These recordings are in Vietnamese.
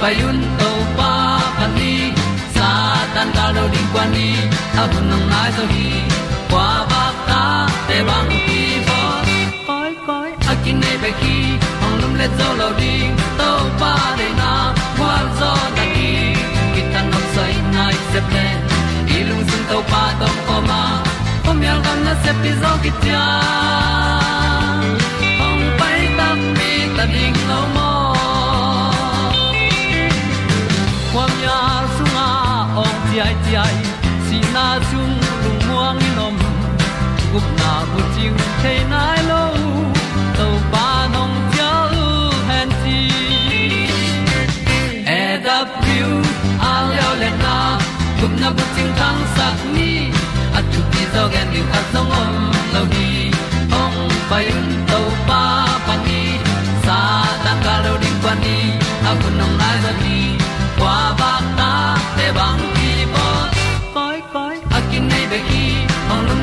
payun to pa pan ni sa tan ga lo ding kwa ni a bu nang mai so hi kwa ba ta te bang ki bo koi koi a kin nei pe ki ong lum le zo lo ding to pa de na kwa zo ta ki ki tan nok sai nai se ple ilung sun to pa tom ko ma. Pom yal gam na se pi zo ki tia gup na bu chiu the nai lo to pa nong pia u han ti e da pru a leo le na gup na bu chiu tang sat ni. At tu ti zo gen ni at song om lo ni ong pai un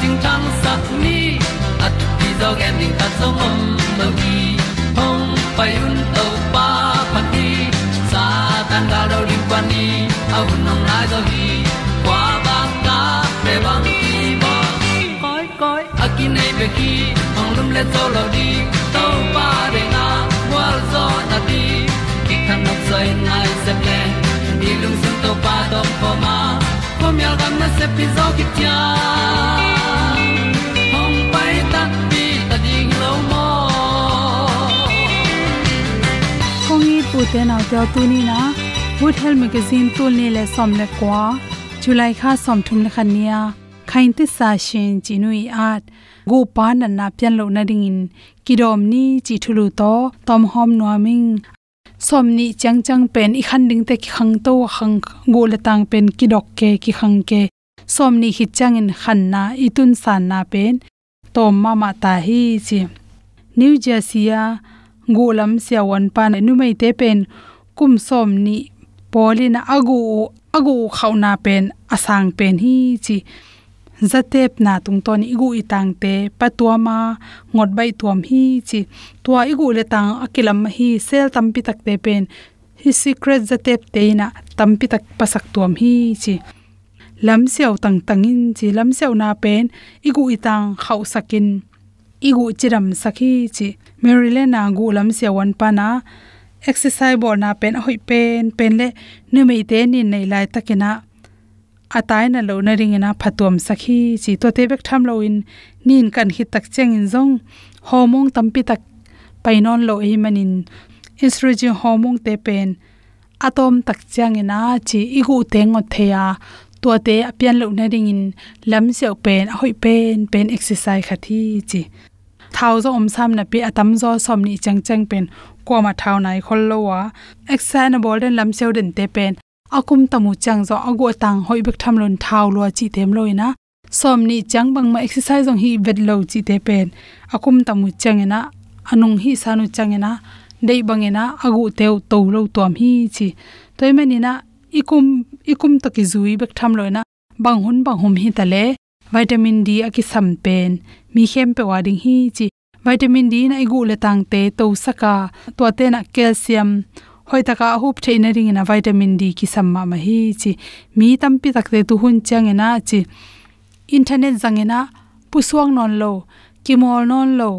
ting chang sat ni at ti dog ending ta so mom lo gi hong pai un to pa pa ti sa tan ga do ri pa ni au nong lai do gi kwa ba ta pe bang ti bo koi koi akin nei be ki hong lum le to lo di to pa de na wa zo na ti ki kan nok sai nai se ple ni lung sun to pa do pa ma. Ko myal gam na se pi zo ki tia te nau te tu ni na wood hel magazine tul ni le som le kwa july kha som thum le khania khain te sa shin jinui at go pa na na pian lo na ding in kidom ni chi thulu to, tom hom nuaming, som ni chang chang pen i khan ding te ki khang to, khang go le tang pen ki dok ke ki khang ke, som ni hi chang in khan na itun san na pen, tom ma ma ta hi chi. New jersey a siawan pan nu mai te pen, kum som ni polina agu agu khauna pen, asang pen hi chi zatep na tung ton igu itang te patuama ngot bai tuam hi chi tua igu le tang akilam hi sel tampi tak te pen, hi secret zatep te na tampi tak pasak tuam hi chi lam siaw tang tangin chi lam siaw na pen, igu itang khau sakin, igu chiram sakhi chi maryland na gu lam siawan pana exercise bol na pen hoi pen pen le nu mei te ni nei lai takena atai na lo na ring e na phatom sakhi chi to te bek tham lo in, nin kan hi tak cheng in zong. Hormone tampi tak painon lo e hi manin estrogen hormone te pen. Atom tak chang e ina chi igu tengot theya to te apian lo na ring in, lam seo pen hoi pen pen exercise khathi chi thau zo om sam na pi atam zo som ni chang chang pen. Ko ma thau nai khol lo wa. Exercise bol den lam seu den te pen. Akum tamu chang zo ago tang hoi bek tham lon thau lo chi tem loina som ni chang bang ma exercise ong hi vet lo chi te pen. Akum tamu chang ena anung hi sanu chang ena dei bang bangena agu teu to lo tom hi chi. Toy manina ikum ikum to ki zui bek tham loina bang hun bang hum hi tale vitamin d aki sam pen mi khem pe wading hi chi vitamin d na igu le tang te to saka to te na calcium. Hoi taka hup theina ring na vitamin d ki samma ma hi chi. Mi tampi takte tu hun changena chi. Internet zangena pusuang non lo, kimol non lo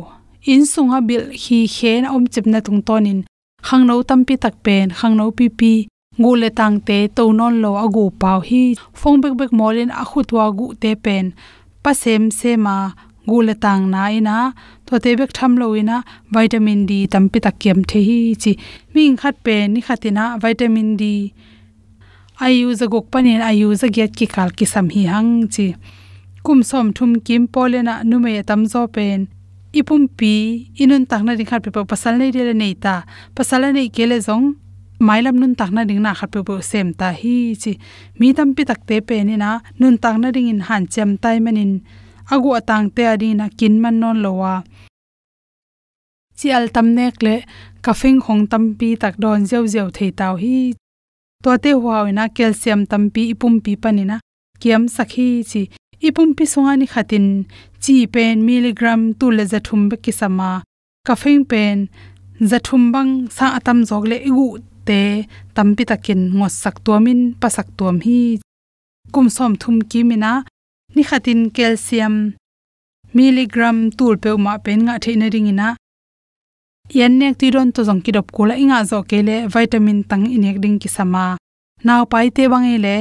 in sunga bil hi khen om chipna tung tonin khangno tampi tak pen khangno pi pi, ngu le tang te to non lo agu pau hi. Phong bek bek molin a khutwa gu te pen. Pa sem se tang na ina to te bek tham lo ina vitamin d tampi tak the hi chi. Ming khat pen ni khatina vitamin d. Ayu za gok panin ayu za get ki kal ki sam hi hang chi. Kum som thum kim polena nume tam zo pen. Ipum pi, inun takna ding khat pe pasal nei de nei ta. Pasal nei kele zong, mailam nun takna ding na khat pe sem ta hi chi. Mi tam pi tak pe ni na, nun takna ding in han chem tai manin agu atang te adi na kin man non lowa chi al tam nek le kafing hong tam pi tak don zeu zeu thei taw hi. To te huaw na calcium tam pi ipum pi panina kiam sakhi chi ipum pi sunga ni khatin. Chi pen milligram tu le zathum be kisama kafing pen pen zathum bang sa atam jog le igu te tampi takin ngo sak tuamin pasak tuam hi. Kum som thum ki mina ni khatin calcium milligram tul pe ma pen nga theina ringina. Yan nek ti ron to jong ki dop kula inga zo kele vitamin tang inek ding ki sama naw pai te bang e ile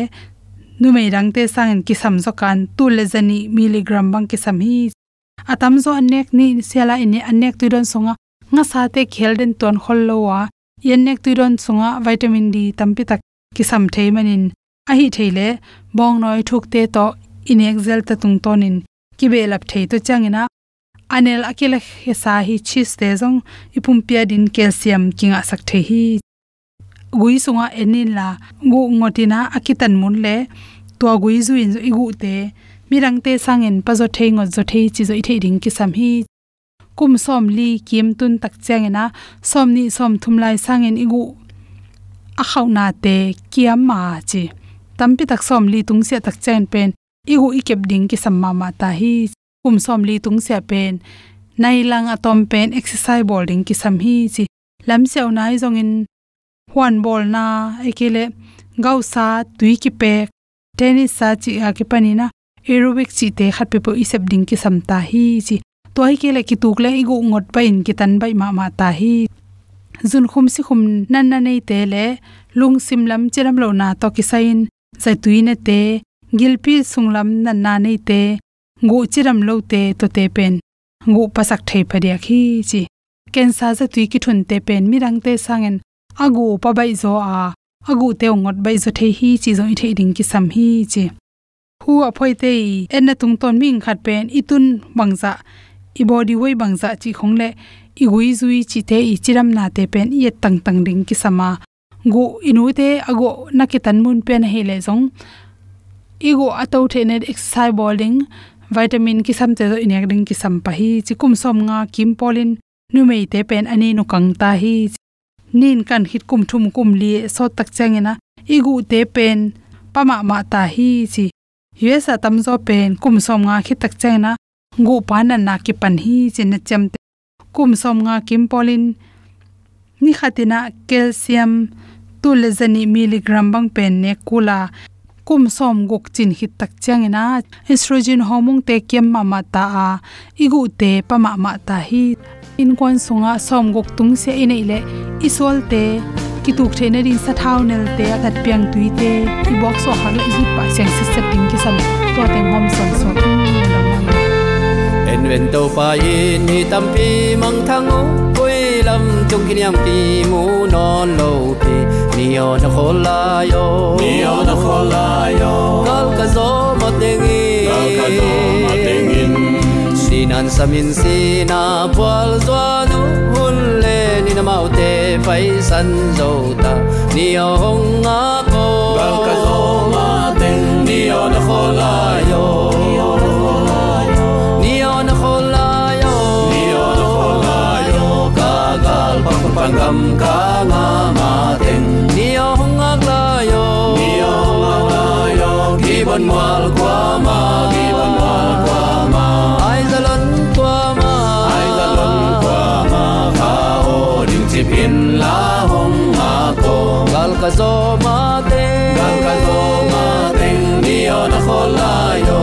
nu mei rang te sang ki sam zo kan tu le zani milligram bang ki sam hi. Atam zo anek ni sela ini anek ti ron songa, nga sa te khel den ton khol lo wa. Yan nek ti ron songa vitamin d tampi tak ki sam thei manin. A hi theile bong noi thuk te to in zel ta tung tonin ki be lap thei to changina anel akila he sa hi chis te zong, ipum pia din calcium kinga sak the hi. Gui sunga enin la gu ngotina akitan mun le to gui zu in zo igu te. Mirang te sangen pa zo thei ngo zo thei chi zo i thei ding ki sam hi. Kum som li kim tun tak changena som ni som thum lai sangen igu. A khauna te kiam ma chi. Tampi tak som li tung se tak chen pen ihu ikep ding ki samma ma ta hi kum som li tung se pen. Nai lang atom pen exercise bowling ki sam hi chi. Lam seo nai zong in huan ball na ekele gausa tui ki pe tennis sa chi a ki panina aerobic chi te khat pe po isep ding ki samta hi chi. To hi kele ki tuk le igu ngot pa in ki tan bai ma ma ta hi. Zun khum si khum nan na nei te le, lung sim lam chiram lo na to ki sain, zai tuine te gilpi sunglam na na nei te, ngu chiram lo te to te pen. Ngu pasak thei phadia khi chi. Kensa za tui ki thun te pen mirang te sangen. Agu pa bai zo a, agu te ngot bai zo thei hi chi zo i the ding ki sam hi chi. Hu a phoi te en na tung ton ming khat pen itun bangza i body wei bangza chi khongle i gui zui chi te i chiram na te pen ye tang tang ding ki sama. Gu inu te ago nakitan mun pen hele zong igo atau the exercise bowling vitamin ki sam te do inek ding ki sam pa hi chi kum som nga kim polin nu mei te pen ani nu kang ta hi, nin kan hit kum thum kum li so tak changena, igu te pen pama ma ta hi chi. Yesa atam zo pen kum som nga khit tak changena, ngu pan na ki pan hi chin na cham te. Kum som nga kim polin, ni khatina calcium tu le zani bang pen ne kula kum som gok chin hit tak changena estrogen hormone te kem ma ma ta a. Igu te pa ma ma ta hi. In kwan sunga som gok tung se ine ile. Isol te. Ki tuk the na rin sa thau nel te. That piang tui te. I box so ha i pa seng se setting ki sam to te hom son so en ven to pa in hi tam pi mang thang o. Koi lam chung ki yam ti mu non lo pi ni o na khol la yo ni o na khol la yo kal ka zo ma ding i kal ka zo ma ding in sinan samin sina pwal zwa nu hun le. Ni na mau te pai san zo ta. Ni hong a ko. Kal ka zo ma ding ni o na khol la yo pangam ka nga ma gibon wal kwa ma gibon wal kwa ma. Ai zalon kwa ma? Ai zalon kwa ma kha o ding chi pin la hong ma ko gal ka zo ma teng gal ka zo ma teng nio na khol la yo.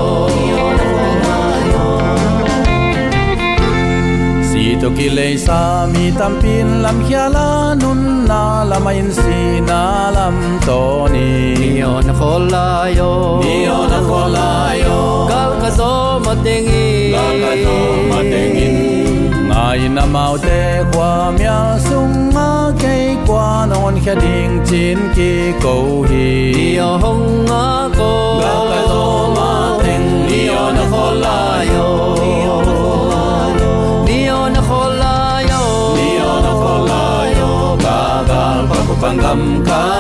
To ki le sa mi tam pin lam khia la nun na ma in si na lam to ni. Ni on khol la yo ni on khol la yo gal ka zo ma teng i gal ka zo ma in ngai na mau te kwa mya sung ma ke kwa non khia ding chin ki ko hi ni hong a ngầm ca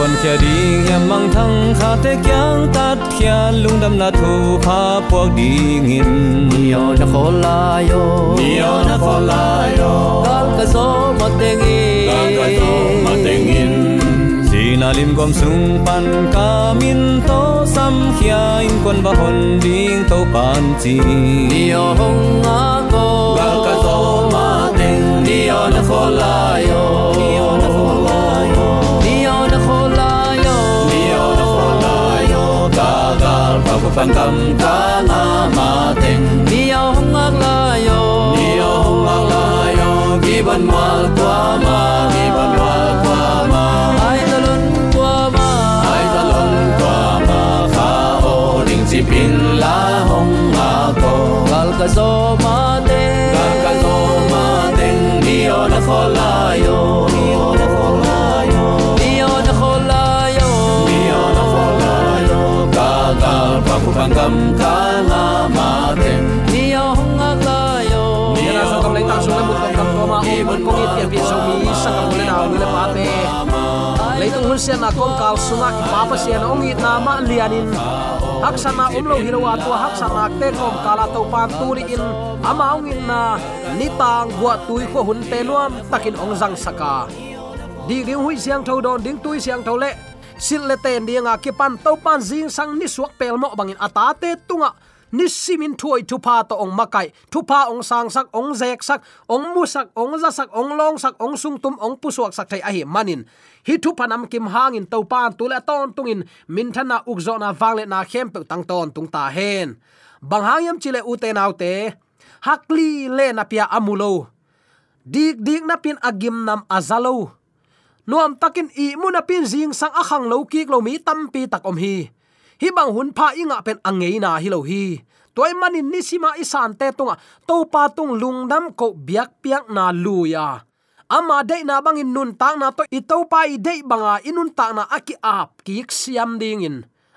con kia đi em mang thăng khá thế kyang tát kia lung đâm là thu pha buộc đi nghìn. Nhiều na khô la yo. Nhiều na khô la yo. Gal ka zo ma teng i gal ka zo ma teng in na lim gom sung pan ka min to sam khia in kon ba hon ding to pan chi nhiều hong a ko gal ka zo ma teng nhiều na khô la yo pan kam ka na ma teng niyo hong ak la yo. Niyo hong ak la yo mal kwa ma sian ong it na ma lianin. Hak sana umlo hirowa tu hak sana te kom kala to pan turi in ama ong in na nitang gwa tui ko hun te nuam takin ong jang saka. Di ding hui siang tho don, ding tui siang tho le. Sil le ten dinga ki pan to pan jing sang ni suak pel mo bangin atate tunga ni simin thuai thu pa to ong makai thu pa ong sang sak, ong zek sak, ong mu sak, ong za sak, ong long sak, ong sung tum, ong pu suak sak thai a hi manin. Hi thu panam kim hangin to pan tu le ton tungin min thana ukzo na wangle na khem pe tang ton tung ta hen. Bang hangyam chile u te nau te hakli le na pia amulo dik dik na pin agim nam azalo nuam takin i muna pin jing sang akhang lo kik lo mi tampi tak om hi hi bang hun pha inga pen angei na hi lo hi toy manin ni sima isan te tunga to pa tung lungdam ko biak piak na luya. Ama de na bangin nun tang na to. Ito pa i de banga inun ta na aki ap ki siam ding in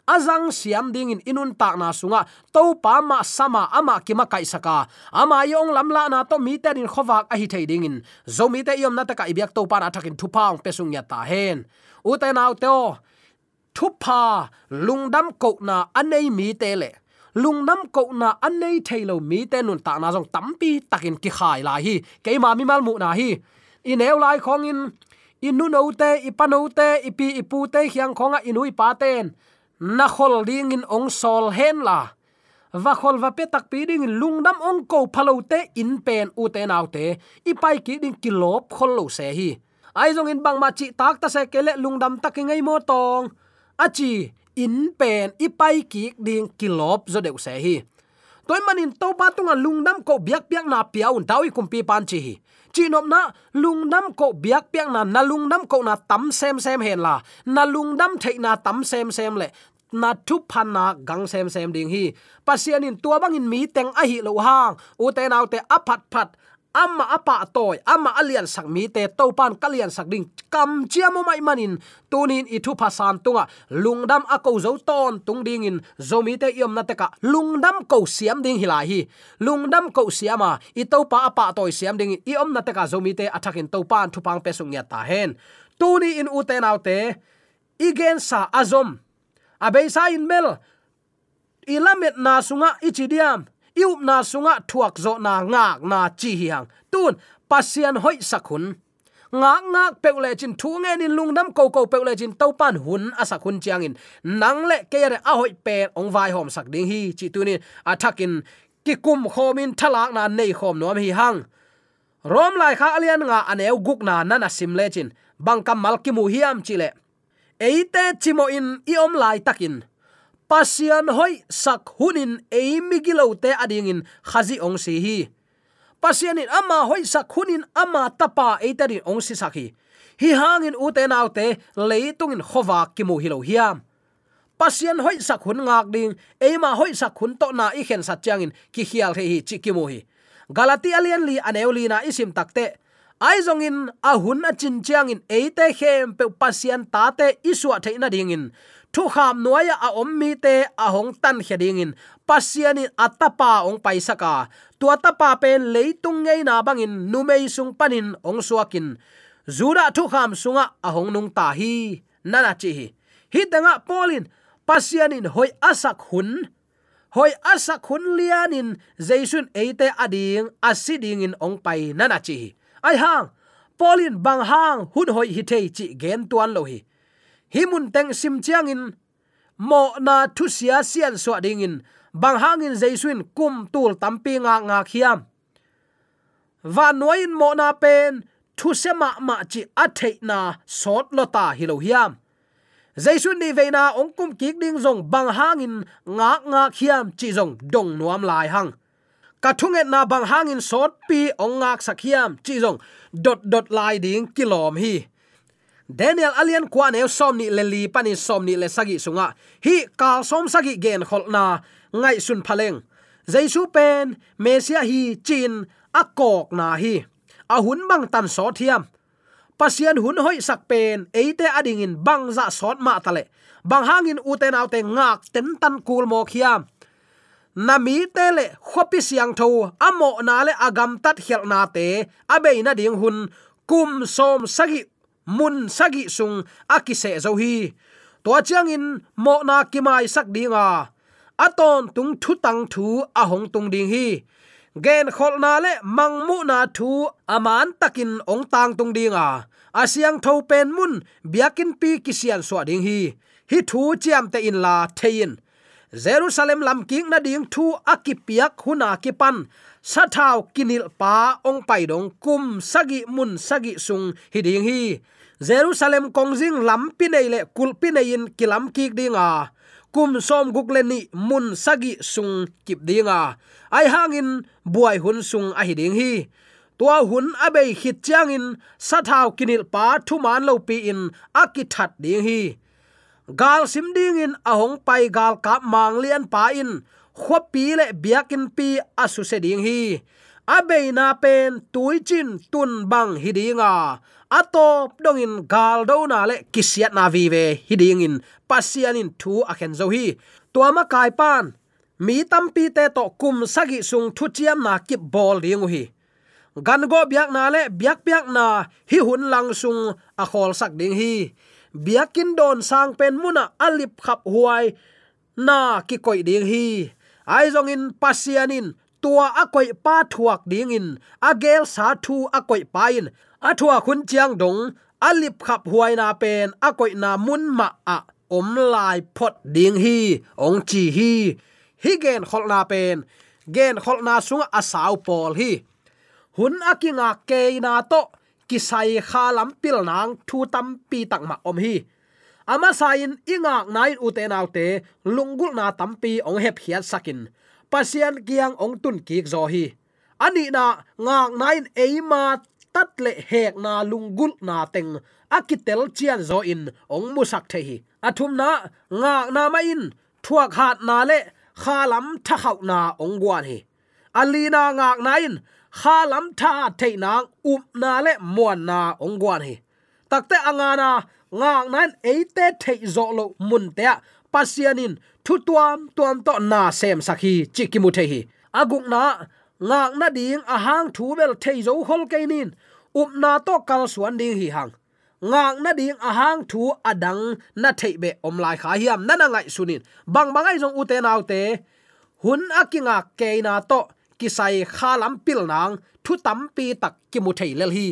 azang siam ding in inun ta na sunga. To pa ma sama ama ki ma kai saka. Ama yong lam la na to mi te in khowak a hi thei ding in zo mi te yom na ta kai biak to pa na thakin thu paung pesung ya ta hen. U te nau te o thu pa lungdam ko na anei mi te le lungnam ko na anei thailo mi te nun ta na jong tampi takin ki khai la hi. Keima mi mal mu na hi. In neu lai khong in inu no te ipano te ipi ipu te hiang khonga inui pa ten na khol ding in ong sol hen la. Va khol va pe tak pi ding đâm ong ko phalo te in pen u te nau te ipai ki ding kilop khol lo se hi. Ai jong in bang ma chi tak ta se kele lungdam tak ngay mo tong achi in pen ipai ki ding kilop zo deu se hi. Toy manin to pa tunga lungnam ko biak biak na piau dawi kumpi pan chi hi. Chinom na lungnam ko biak biak na na lungnam ko na tam sem sem hen la. Na lungnam thei na tam sem sem le. Na thu phan na gang sem sem ding hi. Pasian in tua bang in mi teng a hi lo hang. U te nau te aphat phat amma apa toy, amma alian sak mi te to pan kalian sak ding. Kam chiamo mai manin, tunin ithu phasan tunga. Lungdam ako zo ton tung ding in zomi te yom na te ka. Lungdam ko siam ding hilai hi. Lungdam ko siama, i to pa apa toy siam ding i om na te ka zomi te athakin to pan thu pang pesung ya ta hen. Tuni in u te igen sa azom. Abei sa in mel ilamet na sunga ichidiam iup na sunga thuak zo na ngak na chi hiang. Tun pasian hoi sakhun. Ngak ngak peule chin thu nge nin lungnam ko ko peule chin to pan hun asa khun chiang in. Nang le ke re a hoi pe ong vai hom sak ding hi. Chi tu ni athakin ki kum khomin thalak na nei khom nom hi hang. Rom lai kha alian nga aneu guk na nana sim le chin. Bangkam mal ki mu hiam chile eite chimo in iom lai takin pasian hoi sak hunin eimi gilote ading in khazi ong si hi. Pasian in ama hoi sak hunin ama tapa eitari ong si sakhi hi. Hangin uten autte leitung in khowa kimu hilo hiam pasian hoi sak hun ngak ding eima hoi sak hun to na i khen sat changin ki khial he hi chi kimu hi. Galati alian li aneuli na isim takte. Ai zong in a a chin chiang in eite khem pe pasian ta te iswa theina ding in thu kham nuaya a om mi te a hong tan heding in pasianin atapa ong paisa ka tua tapa pen leitung ngei na bangin numei sung panin ong suakin. Zura thu kham sunga a hong nung ta hi. Nana chi hi hi tanga polin. Pasianin hoi asak hun. Hoi asak hun lianin jaisun eite ading asiding in ong pai. Nana chi ai hang. Polin bang hang hun hoi hi thei chi gen tuan lo hi himun teng sim chiang in. Mo na thu sia sian so ding in. Bang hangin jaisuin kum tul tampi nga nga khiam. Va noin mo na pen, thu se ma ma chi a thei na sot lo ta hi lo hiam. Jaisun ni veina ong kum kik ding zong bang hangin nga nga khiam chi zong dong nuam lai hang. Ka thung na bang hangin sot pi ong ngak sakhiam chi zong dot dot lai ding kilom hi daniel alian kwa ne som ni le pani som ni le sagi sunga. Hi ka som sagi gen khol na, ngai sun phaleng. Jaisu pen, mesia hi, chin, akok na hi. A hun bang tan so thiam. Pasian hun hoi sak pen, eite ading in bang za sot ma tale. Bang hangin uten autte ngak ten tan kul mo khiam. Na mi te le, khopi siang tho, amo na le agam tat khel na te abe na ding hun, kum som sagi mun sagi sung akise zo hi. To chiang in mo na kimai sak dinga aton tung thu tang thu a hong tung ding hi. Gen khol na le mang mu na thu aman takin ong tang tung dinga asiang tho pen mun biakin pi kisian so ding hi. Hi thu chiam te in la thein jerusalem lam king na ding thu akipiak huna kipan sathau kinil pa ong pai dong kum sagi mun sagi sung hiding hi. Jerusalem kongjing lampi nei le kulpi nei in kilam ki dinga kum som gukle ni mun sagi sung kip dinga ai hangin buai hun sung a hiding hi. Tua hun abei hit changin sathau kinil pa thu man lo pi in akithat ding hi gal sim ding in ahong pai gal ka mang lian pa in. Khopi le biakin pi asu se ding hi. Abei na pen tuichin tun bang hidinga atop dongin gal do na le kisiat na vi ve hiding in. Pasian in thu a khen zo hi. Tuama kai pan. Mi tampi te to kum sagi sung thu chiam na kip bol ding hi. Gan go biak na le biak biak na hi hun lang sung a khol sak ding hi biakin don sang pen muna alip khap huai, na ki koi ding hi. Ai zong in pasianin tua akoi pa thuak ding in agel sa thu akoi pa in athua khun chiang dong, alip khap huai na pen akoi na mun ma a om lai phot ding hi, ong chi hi. Hi gen khol na pen, gen khol na sunga sau pol hi. Hun akinga ke na to kisai kha lam pil nang thu tam pi tak ma om hi. Ama sain ingak nain uten autte lungul na tampi ong hep hiat sakin. Pasian kiang ong tun ki zo hi. Ani na ngak nain eima tat le hek na lungul na teng. Akitel chian zo in ong musak the hi. Athum na ngak na ma in. Thuak hat na le khalam tha khau na ong gwan hi. Alina ngak na kha lam tha the na up na le muan na ong gwan hi takte angana ngak nan eite thei zo lo mun te pasianin, thu tuam tuam to na sem sakhi chikimu the hi aguk na ngak na ding a hang thu bel thei zo hol ke nin up na to kal suan ding hi hang ngak na ding a hang thu adang na thei be om lai kha hiam. Na na ngai sunin bang bangai jong ute naw te hun akinga ke na to kisai khalam pil nang, thu tam pi tak ki mu thei lel hi.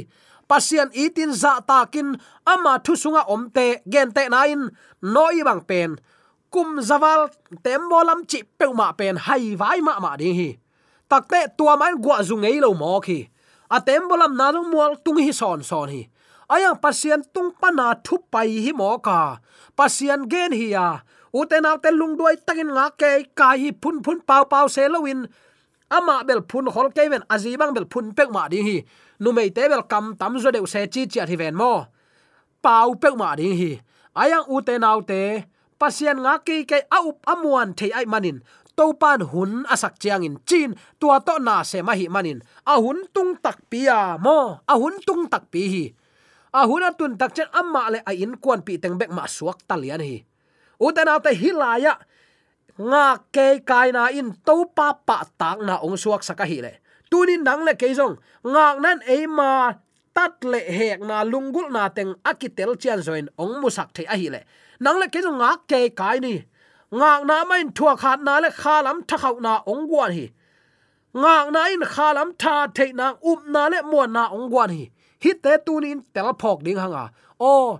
Pasian itin za takin ama thu sunga omte gen te nain, noi bang pen. Kum zawal tembolam chi peuma pen, hai vai ma ma ding hi. Takte tua man gwa zungei lo mo khi. A tembolam na long mol tung hi son son hi. Ayang pasien tung pana thu pai hi mo ka. Pasien gen hi ya. Uten autte lung duai takin nga ke kai hi phun phun pau pau se ama bel phun hol keven azi bang bel phun pek ma ding hi. Nu mei te bel kam tam zo deu se chi chi hi ven mo. Pau pek ma ding hi. Ayang u te nau te pasian nga ki ke a up amuan the ai manin. To pan hun asak chiang in chin, tua to na se ma hi manin. A hun tung tak pia mo. A hun tung tak pi hi. A hun atun tak chen amma le a in kwan pi teng bek ma suak talian hi. U te nau te hilaya nga ke kai na in to pa pa tak na ong suak saka hi le. Tunin dang le ke jong ngak nan e ma tat le hek na lungul na teng akitel chian join ong musak the a hi le. Nang le ke jong ngak ke kai ni. Ngak na main thua khat na le khalam thakau na ong gwan hi. Ngak na in khalam tha the na up na le mo na ong gwan hi. Hi te tunin tel phok ding hanga. O,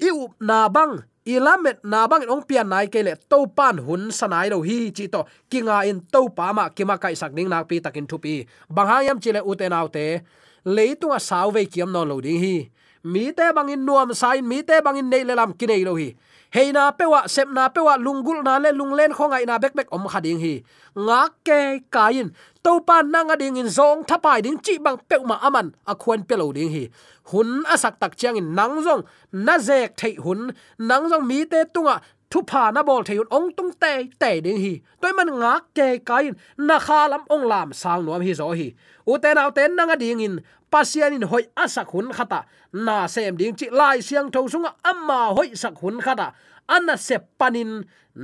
i up na bang ilamet na bang ong pian nai ke le to pan hun sanai lo hi chi to kinga in to pa ma kima kai sak ning nak pi takin thu pi. Bang hayam chile uten autte leitunga sauve kiam no lo ding hi. Mi te bang in nuam sain, mi te bang in nei le lam kinei lo hi heina pewa sepna pewa lungul na le, lunglen khongai na, bek bek om khading hi. Nga ke kain to pan nang ading in zong thapai ding chi bang pek ma aman, a khuan pelo ding hi. Hun asak tak chiang in nang zong, na zek thei hun, nang zong mi te tunga thu pha na bol thei ong tung te te ding hi toy man nga ke kain na kha lam ong lam sang nuam hi zo hi u te nau ten nang điên in pasian in hoi asak hun khata na sem ding chi lai siang tho sunga amma hoi sak hun khata anna sep panin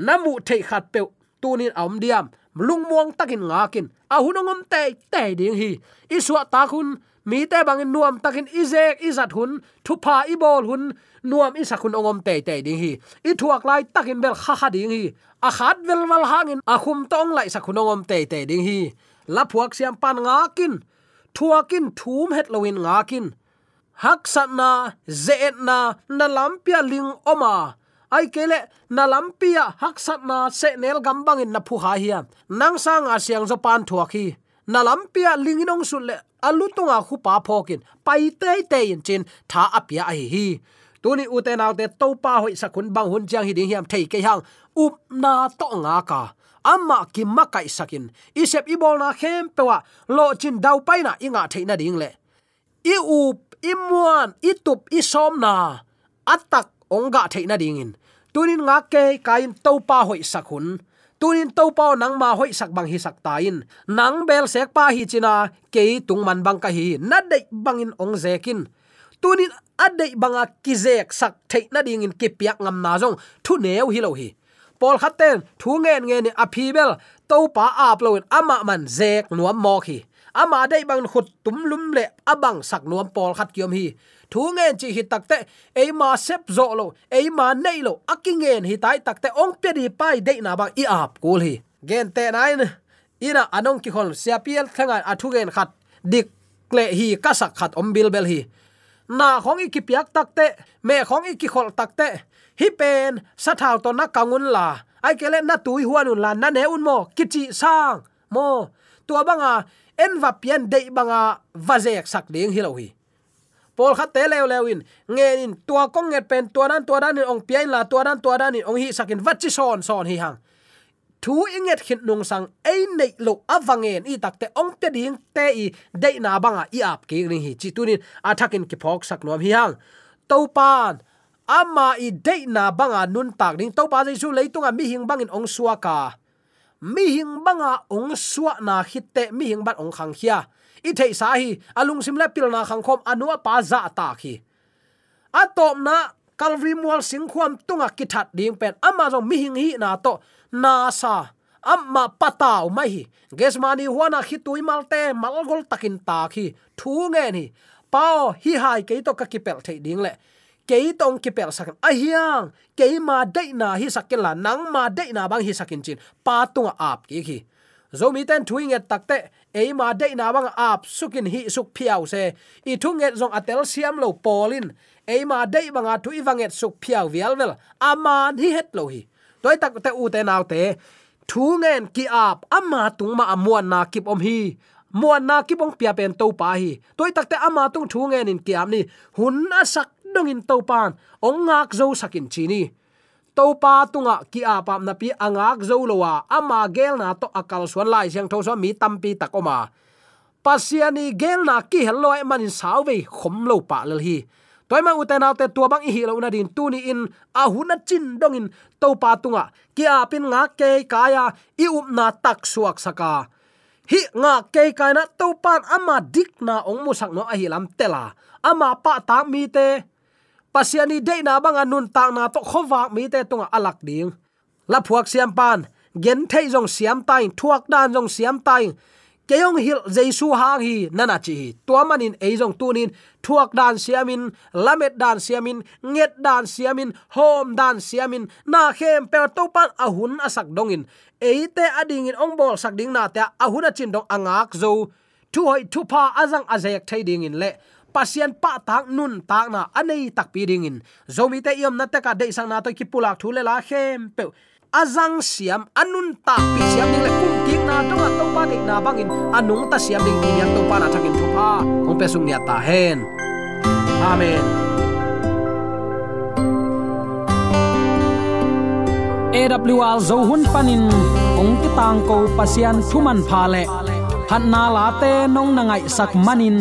namu thei khat pe tunin om diam lung muang takin ngakin a hunongom te te ding hi iswa ta khun mi te bangin nuam takin izek izat hun, thupa ibol hun, nuam isa khun ongom te te ding hi. I thuak lai takin bel kha kha ding hi. A khat vel wal hangin, a khum tong lai sa khun ongom te te ding hi. La phuak siam pan ngakin thuakin thum het lowin ngakin hak sat na, zeet na na lampia ling oma. Ai kele na lampia hak sat na, se nel gambang in na phu ha hiam nang sang a siang zo pan thuaki na lampia linginong sulle alutunga khupa phokin pai te te in chin, tha apia ai hi. Tuni uten autte topa hoi sakun bang hun jang hi ding hiam thei ke hang up na to nga ka. Amma ki makai sakin, isep ibol na khem pewa, lo chin dau pai na inga theina ding le. I up imuan itup isom na, atak ongga theina ding in. Tunin nga ke kain topa hoi sakun tunin to pao nang ma hoi sak bang hi sak tain. Nang bel sek pa hi china ke tung man bang ka hi, na dei bangin ong zekin tunin adei banga kizek sak thei na ding in ki piak ngam na jong thu neu hi lo hi. Pol khaten thu ngen nge ni api bel to pa ap lo ama man zek nuam mo khi ama dei bang khut tum lum le abang sak nuam pol khat kiom hi thu ngen chi hi takte e ma sep zo lo e ma nei lo akingen hi tai takte ong pe di pai dei na bang i ap kul hi gen te nai ina anong ki khol sia piel thangan athu gen khat dik kle hi kasak khat om bil bel hi na khong i ki piak takte me khong i ki khol takte hi pen sa thau to na kangun la ai kele na tui huanun la na ne un mo kichi sang mo tua banga en va pian dei banga vazek sak ding hi lo hi pol kha te lew lewin nge in tua kong nget pen, tua dan tua dan ong pian la, tua dan tua dan ong hi sakin vachi son son hi hang. Thu inget khit nung sang ei nei lo awangen i takte ong te ding te i de na banga i ap ki ring hi. Chi tunin athakin ki phok sak nom hi hang. To pan ama i de na banga nun tak ding. To pa jaisu leitunga mi hing bangin ong suaka mi hing banga ong suwa na hitte mi hing ban ong khang khia i thei sa hi alung sim le pil na khang khom anua pa za ta khi. Atom na kalvi mual sing khuam tunga kithat ding pen. Ama jong mi hing hi na to na sa amma pataw mai hi. Gesmani huana khitui malte malgol takin ta khi. Thu nge ni pao hi hai ke to ka kipel thei ding le. Ke tong kipel sak a hiang ke ma dei na hi sakin la. Nang ma dei na bang hi sakin chin. Pa tunga ap ki khi. Zomi ten thuing et takte eima dei na bang ap sukin hi suk phiao se. I thunget zong atel siam lo polin eima dei banga thu iwanget suk phiao vial vel. Aman hi het lo hi. Toy tak te u te naw te. Thu ngen ki ap ama tung ma amuan na kip om hi. Muan na ki bong pia pen to pa hi. Toy tak te ama tung thu ngen in kiam ni. Hun asak dong in to pan. Ong ngak zo sakin chini ni to pa tunga ki apam na pi angak zo lowa ama gel na to akal suan lai siang tho so mi tampi takoma pasiani gel na ki hello manin sawe khom lo pa lel hi. Toy ma uten autte tua bang hi lo na din tu ni in, a huna chin dong in to pa tunga. Ki apin nga ke kaya i up na tak suak saka. Hi, nga ke kaina to pan ama dik na ong musak no a hi lam tela ama pa ta mi te pasiani de na bang anun ta na to khowak mi te tunga alak ding. La phuak siam pan, gen thei jong siam tai thuak dan jong siam tai keyong hil jaisu hang hi, nana chi to manin ei jong tunin, thuak dan siamin, lamet dan siamin, nget dan siamin, hom dan siamin. Na khem pe to pan ahun asak dongin. Eite ading in ong bol sak ding na ta ahun chin dong angak zo. Thu hoi thu pa azang azek thai ding in le pasian pa tak nun tak na anei tak pi ding in. Zomi te yom na te ka de sang na to ki pulak thule la khem pe. Azang siam anun ta pi siam ding le kum tik na to nga to pa de na bangin anung ta siam ding ni yang to pa na thakin thu pa. Ong pe sung nya ta hen. Amen. AWR zo hun panin ong ti tang ko pasian thuman pha le. Phan na la te nong na ngai sak manin